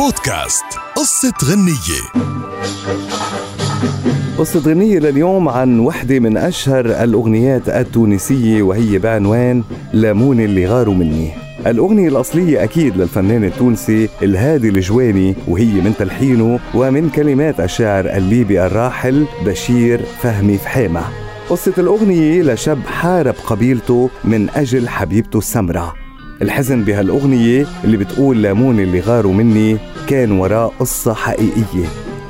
بودكاست. قصة غنية. قصة غنية لليوم عن وحدة من أشهر الأغنيات التونسية وهي بعنوان لامون اللي غاروا مني. الأغنية الأصلية أكيد للفنان التونسي الهادي الجواني وهي من تلحينه ومن كلمات الشاعر الليبي الراحل بشير فهمي فحامة قصة الأغنية لشاب حارب قبيلته من أجل حبيبته السمراء الحزن بهالأغنية اللي بتقول لامون اللي غاروا مني كان وراه قصة حقيقية.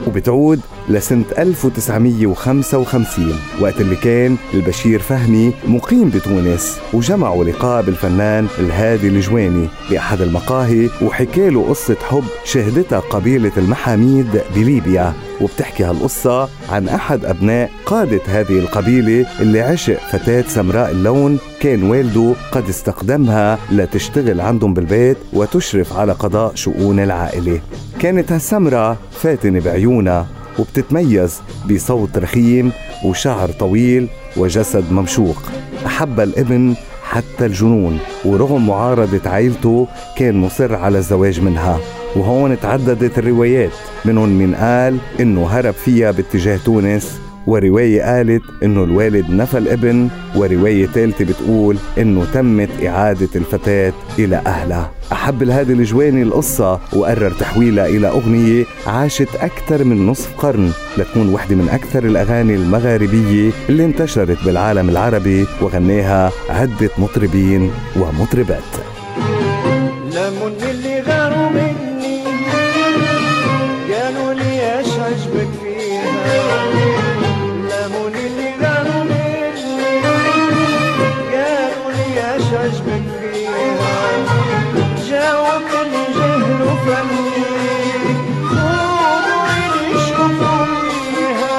وبتعود لسنة 1955 وقت اللي كان البشير فهمي مقيم بتونس وجمعوا لقاء بالفنان الهادي الجواني بأحد المقاهي وحكى له قصة حب شهدتها قبيلة المحاميد بليبيا. وبتحكي هالقصة عن أحد أبناء قادة هذه القبيلة اللي عشق فتاة سمراء اللون كان والده قد استخدمها لتشتغل عندهم بالبيت وتشرف على قضاء شؤون العائلة. كانت هالسمرة فاتنة بعيونها وبتتميز بصوت رخيم وشعر طويل وجسد ممشوق. أحب الإبن حتى الجنون ورغم معارضة عائلته كان مصر على الزواج منها. وهون تعددت الروايات منهم من قال إنه هرب فيها باتجاه تونس ورواية قالت إنه الوالد نفى الابن ورواية ثالثة بتقول إنه تمت إعادة الفتاة إلى أهلها. أحب الهادي الجواني القصة وقرر تحويلها إلى أغنية عاشت أكثر من نصف قرن لتكون وحدة من أكثر الأغاني المغاربية اللي انتشرت بالعالم العربي وغناها عدة مطربين ومطربات. عجبك فيها قولوا لي شوفوا فيها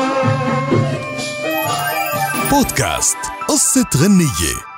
بودكاست قصة غنية.